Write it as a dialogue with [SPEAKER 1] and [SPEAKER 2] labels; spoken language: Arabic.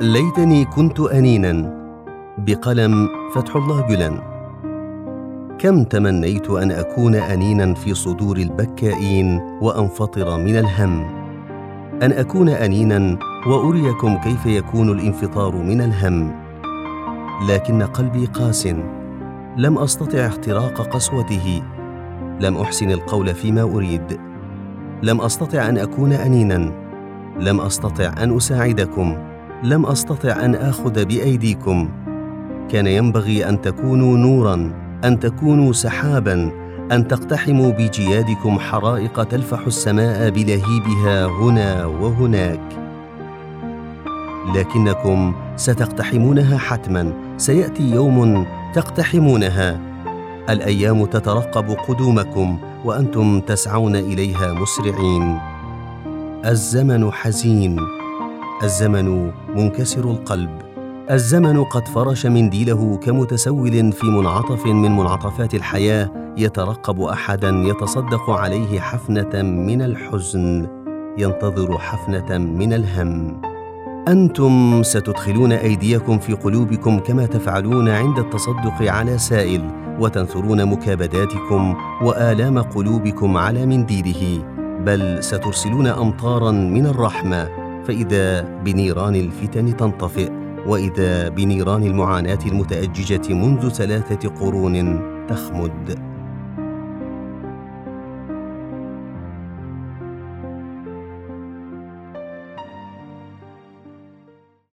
[SPEAKER 1] ليتني كنت أنينا. بقلم فتح الله جلان كم تمنيت أن أكون أنينا في صدور البكائين وأنفطر من الهم؟ أن أكون أنينا وأريكم كيف يكون الانفطار من الهم. لكن قلبي قاس. لم أستطع اختراق قسوته. لم أحسن القول فيما أريد. لم أستطع أن أكون أنينا. لم أستطع أن أساعدكم. لم أستطع أن آخذ بأيديكم. كان ينبغي أن تكونوا نورا أن تكونوا سحابا أن تقتحموا بجيادكم حرائق تلفح السماء بلهيبها هنا وهناك. لكنكم ستقتحمونها حتما. سيأتي يوم تقتحمونها. الأيام تترقب قدومكم وأنتم تسعون إليها مسرعين. الزمن حزين. الزمن منكسر القلب. الزمن قد فرش منديله كمتسول في منعطف من منعطفات الحياة يترقب احدا يتصدق عليه حفنة من الحزن ينتظر حفنة من الهم. أنتم ستدخلون أيديكم في قلوبكم كما تفعلون عند التصدق على سائل وتنثرون مكابداتكم وآلام قلوبكم على منديله. بل سترسلون امطارا من الرحمة. فإذا بنيران الفتن تنطفئ وإذا بنيران المعاناة المتأججة منذ ثلاثة قرون تخمد.